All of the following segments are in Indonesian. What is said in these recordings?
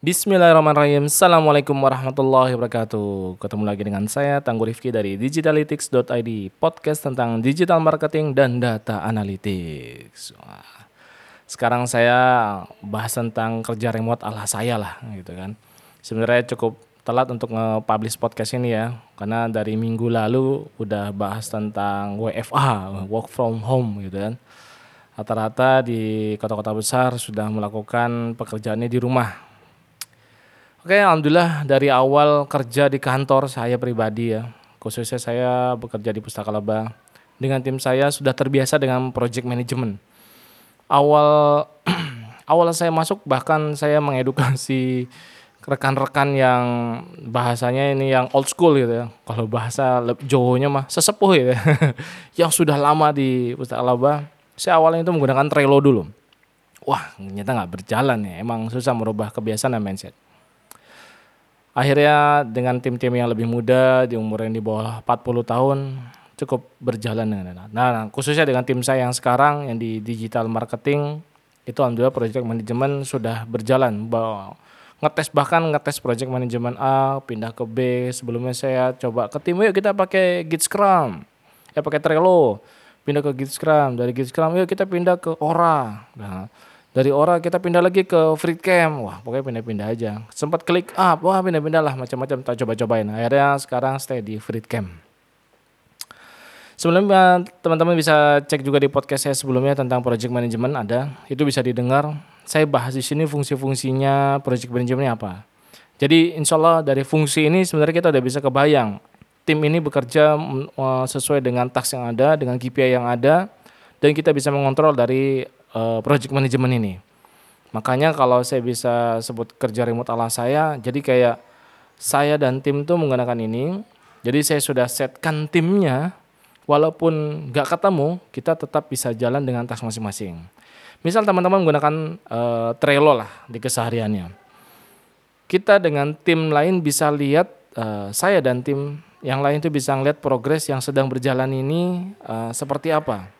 Bismillahirrahmanirrahim. Assalamualaikum warahmatullahi wabarakatuh. Ketemu lagi dengan saya Tangguh Rifki dari Digitalytics.id Podcast tentang digital marketing dan data analytics. Sekarang saya bahas tentang kerja remote ala saya lah gitu kan. Sebenarnya cukup telat untuk nge-publish podcast ini ya Karena dari minggu lalu udah bahas tentang WFA Work from home gitu kan. Rata-rata di kota-kota besar sudah melakukan pekerjaannya di rumah Oke, alhamdulillah dari awal kerja di kantor saya pribadi ya, khususnya saya bekerja di Pustaka Laba. Dengan tim saya sudah terbiasa dengan project management. Awal awal saya masuk bahkan saya mengedukasi rekan-rekan yang bahasanya ini yang old school gitu ya. Kalau bahasa Jawa-nya mah sesepuh gitu ya. yang sudah lama di Pustaka Laba. Saya awalnya itu menggunakan Trello dulu. Wah, ternyata nggak berjalan ya. Emang susah merubah kebiasaan dan mindset akhirnya dengan tim-tim yang lebih muda di umur yang di bawah 40 tahun cukup berjalan dengan enak. Nah, khususnya dengan tim saya yang sekarang yang di digital marketing itu alhamdulillah project manajemen sudah berjalan. Ngetes bahkan ngetes project manajemen A pindah ke B. Sebelumnya saya coba ke tim yuk kita pakai Git Scrum. Ya pakai Trello. Pindah ke Git Scrum, dari Git Scrum yuk kita pindah ke Ora. Nah, dari Ora kita pindah lagi ke Freecam wah pokoknya pindah-pindah aja. Sempat klik up. Wah pindah-pindah lah macam-macam. Tak coba-cobain. Akhirnya sekarang stay di Freecam sebelumnya teman-teman bisa cek juga di podcast saya sebelumnya tentang project management ada. Itu bisa didengar. Saya bahas di sini fungsi-fungsinya project management apa. Jadi insya Allah dari fungsi ini sebenarnya kita udah bisa kebayang. Tim ini bekerja mm, eh, sesuai dengan task yang ada dengan KPI yang ada. Dan kita bisa mengontrol dari uh, project management ini. Makanya kalau saya bisa sebut kerja remote ala saya, jadi kayak saya dan tim tuh menggunakan ini. Jadi saya sudah setkan timnya, walaupun nggak ketemu, kita tetap bisa jalan dengan tas masing-masing. Misal teman-teman menggunakan uh, Trello lah di kesehariannya. Kita dengan tim lain bisa lihat, uh, saya dan tim yang lain itu bisa ngeliat progres yang sedang berjalan ini uh, seperti apa.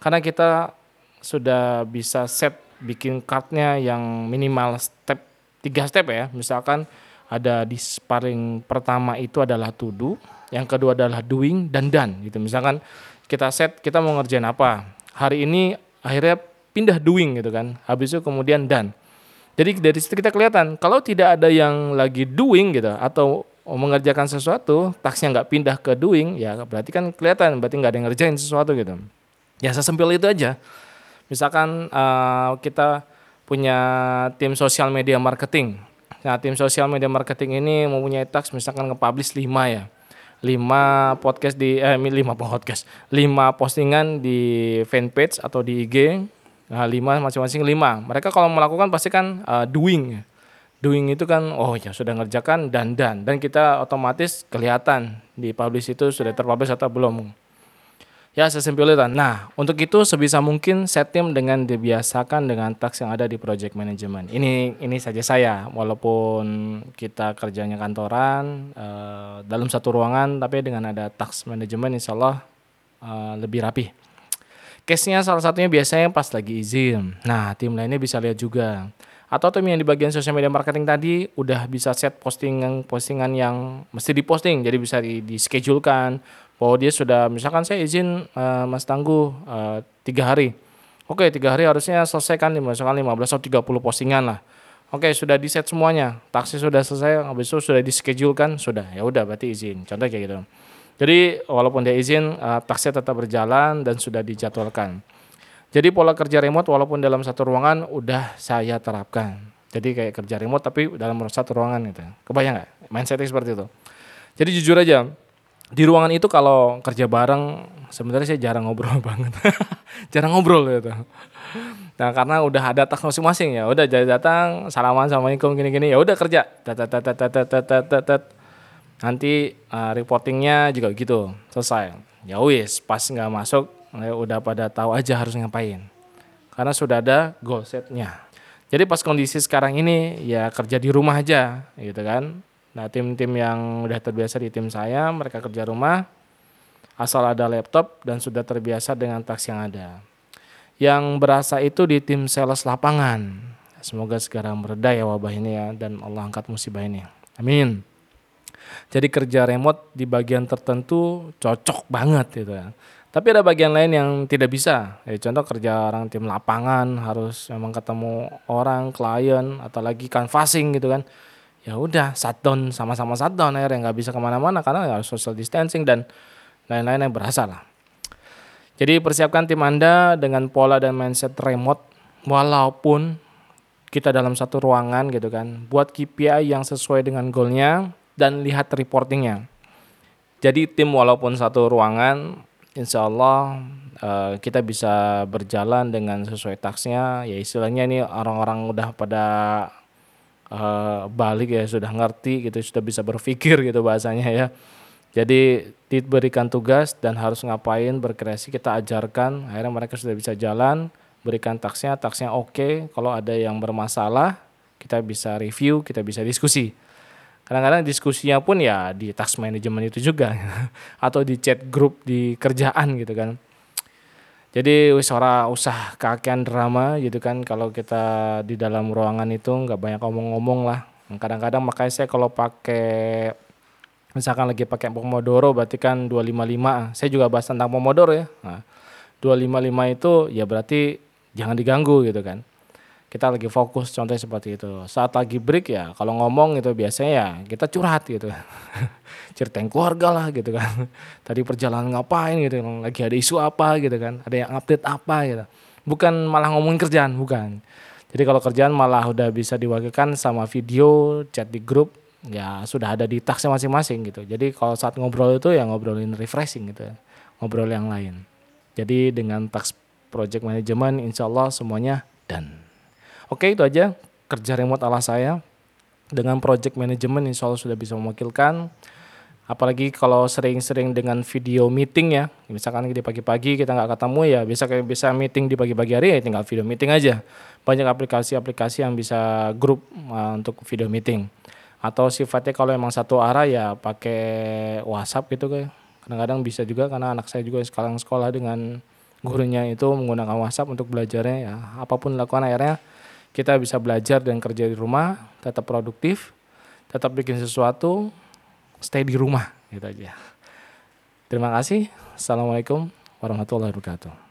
Karena kita sudah bisa set bikin cardnya yang minimal step tiga step ya. Misalkan ada di sparring pertama itu adalah to do yang kedua adalah doing dan done gitu. Misalkan kita set kita mau ngerjain apa. Hari ini akhirnya pindah doing gitu kan. Habis itu kemudian done. Jadi dari situ kita kelihatan kalau tidak ada yang lagi doing gitu atau mengerjakan sesuatu taksnya nggak pindah ke doing ya berarti kan kelihatan berarti nggak ada yang ngerjain sesuatu gitu. Ya sesimpel itu aja Misalkan uh, kita punya tim sosial media marketing. Nah, tim sosial media marketing ini mempunyai task misalkan nge-publish 5 ya. 5 podcast di eh 5 podcast. 5 postingan di fanpage atau di IG. Nah, 5 masing-masing 5. Mereka kalau melakukan pasti kan uh, doing. Doing itu kan oh ya sudah ngerjakan dan dan dan kita otomatis kelihatan di publish itu sudah terpublish atau belum. Ya sesimpel itu. Nah untuk itu sebisa mungkin set tim dengan dibiasakan dengan task yang ada di project management. Ini ini saja saya walaupun kita kerjanya kantoran uh, dalam satu ruangan tapi dengan ada task management insya Allah uh, lebih rapi. Case-nya salah satunya biasanya pas lagi izin. Nah tim lainnya bisa lihat juga. Atau tim yang di bagian sosial media marketing tadi udah bisa set postingan postingan yang mesti diposting jadi bisa di, di bahwa dia sudah misalkan saya izin uh, Mas Tangguh uh, tiga hari. Oke tiga hari harusnya selesaikan misalkan 15 atau 30 postingan lah. Oke sudah di set semuanya, taksi sudah selesai, habis itu sudah di schedule kan, sudah ya udah berarti izin. Contoh kayak gitu. Jadi walaupun dia izin, uh, taksi tetap berjalan dan sudah dijadwalkan. Jadi pola kerja remote walaupun dalam satu ruangan udah saya terapkan. Jadi kayak kerja remote tapi dalam satu ruangan gitu. Kebayang nggak? Mindsetnya seperti itu. Jadi jujur aja, di ruangan itu kalau kerja bareng sebenarnya saya jarang ngobrol banget. Jarang ngobrol gitu. Nah karena udah ada tas masing-masing ya. Udah jadi datang salaman assalamualaikum gini-gini. Ya udah kerja. Nanti uh, reportingnya juga gitu. Selesai. Ya wis pas nggak masuk ya udah pada tahu aja harus ngapain. Karena sudah ada goal setnya. Jadi pas kondisi sekarang ini ya kerja di rumah aja gitu kan Nah, tim-tim yang udah terbiasa di tim saya, mereka kerja rumah, asal ada laptop dan sudah terbiasa dengan task yang ada. Yang berasa itu di tim sales lapangan. semoga segera mereda ya wabah ini ya dan Allah angkat musibah ini. Amin. Jadi kerja remote di bagian tertentu cocok banget gitu ya. Tapi ada bagian lain yang tidak bisa. Ya, contoh kerja orang tim lapangan harus memang ketemu orang, klien atau lagi canvassing gitu kan. Ya udah shutdown sama-sama shutdown akhirnya nggak bisa ke mana-mana karena harus social distancing dan lain-lain yang berasa lah. Jadi persiapkan tim Anda dengan pola dan mindset remote walaupun kita dalam satu ruangan gitu kan. Buat KPI yang sesuai dengan goalnya dan lihat reportingnya. Jadi tim walaupun satu ruangan insya Allah uh, kita bisa berjalan dengan sesuai taksnya. Ya istilahnya ini orang-orang udah pada uh, balik ya sudah ngerti gitu sudah bisa berpikir gitu bahasanya ya. Jadi diberikan tugas dan harus ngapain berkreasi kita ajarkan akhirnya mereka sudah bisa jalan berikan taksnya taksnya oke okay. kalau ada yang bermasalah kita bisa review kita bisa diskusi kadang-kadang diskusinya pun ya di task manajemen itu juga atau di chat grup di kerjaan gitu kan jadi wis ora usah kakean drama gitu kan. Kalau kita di dalam ruangan itu nggak banyak ngomong-ngomong lah. Kadang-kadang makanya saya kalau pakai misalkan lagi pakai Pomodoro berarti kan 255 saya juga bahas tentang Pomodoro ya. Nah, 255 itu ya berarti jangan diganggu gitu kan kita lagi fokus contohnya seperti itu. Saat lagi break ya kalau ngomong itu biasanya ya kita curhat gitu. Ceritain keluarga lah gitu kan. Tadi perjalanan ngapain gitu lagi ada isu apa gitu kan. Ada yang update apa gitu. Bukan malah ngomongin kerjaan bukan. Jadi kalau kerjaan malah udah bisa diwakilkan sama video chat di grup ya sudah ada di taksnya masing-masing gitu. Jadi kalau saat ngobrol itu ya ngobrolin refreshing gitu, ngobrol yang lain. Jadi dengan taks project management insya Allah semuanya dan oke itu aja kerja remote ala saya. Dengan project management insya Allah sudah bisa mewakilkan. Apalagi kalau sering-sering dengan video meeting ya. Misalkan di pagi-pagi kita nggak ketemu ya bisa kayak bisa meeting di pagi-pagi hari ya tinggal video meeting aja. Banyak aplikasi-aplikasi yang bisa grup uh, untuk video meeting. Atau sifatnya kalau emang satu arah ya pakai WhatsApp gitu kayak. Kadang-kadang bisa juga karena anak saya juga sekarang sekolah dengan gurunya itu menggunakan WhatsApp untuk belajarnya ya. Apa pun dilakukan akhirnya kita bisa belajar dan kerja di rumah tetap produktif tetap bikin sesuatu stay di rumah gitu aja. Terima kasih. Assalamualaikum warahmatullahi wabarakatuh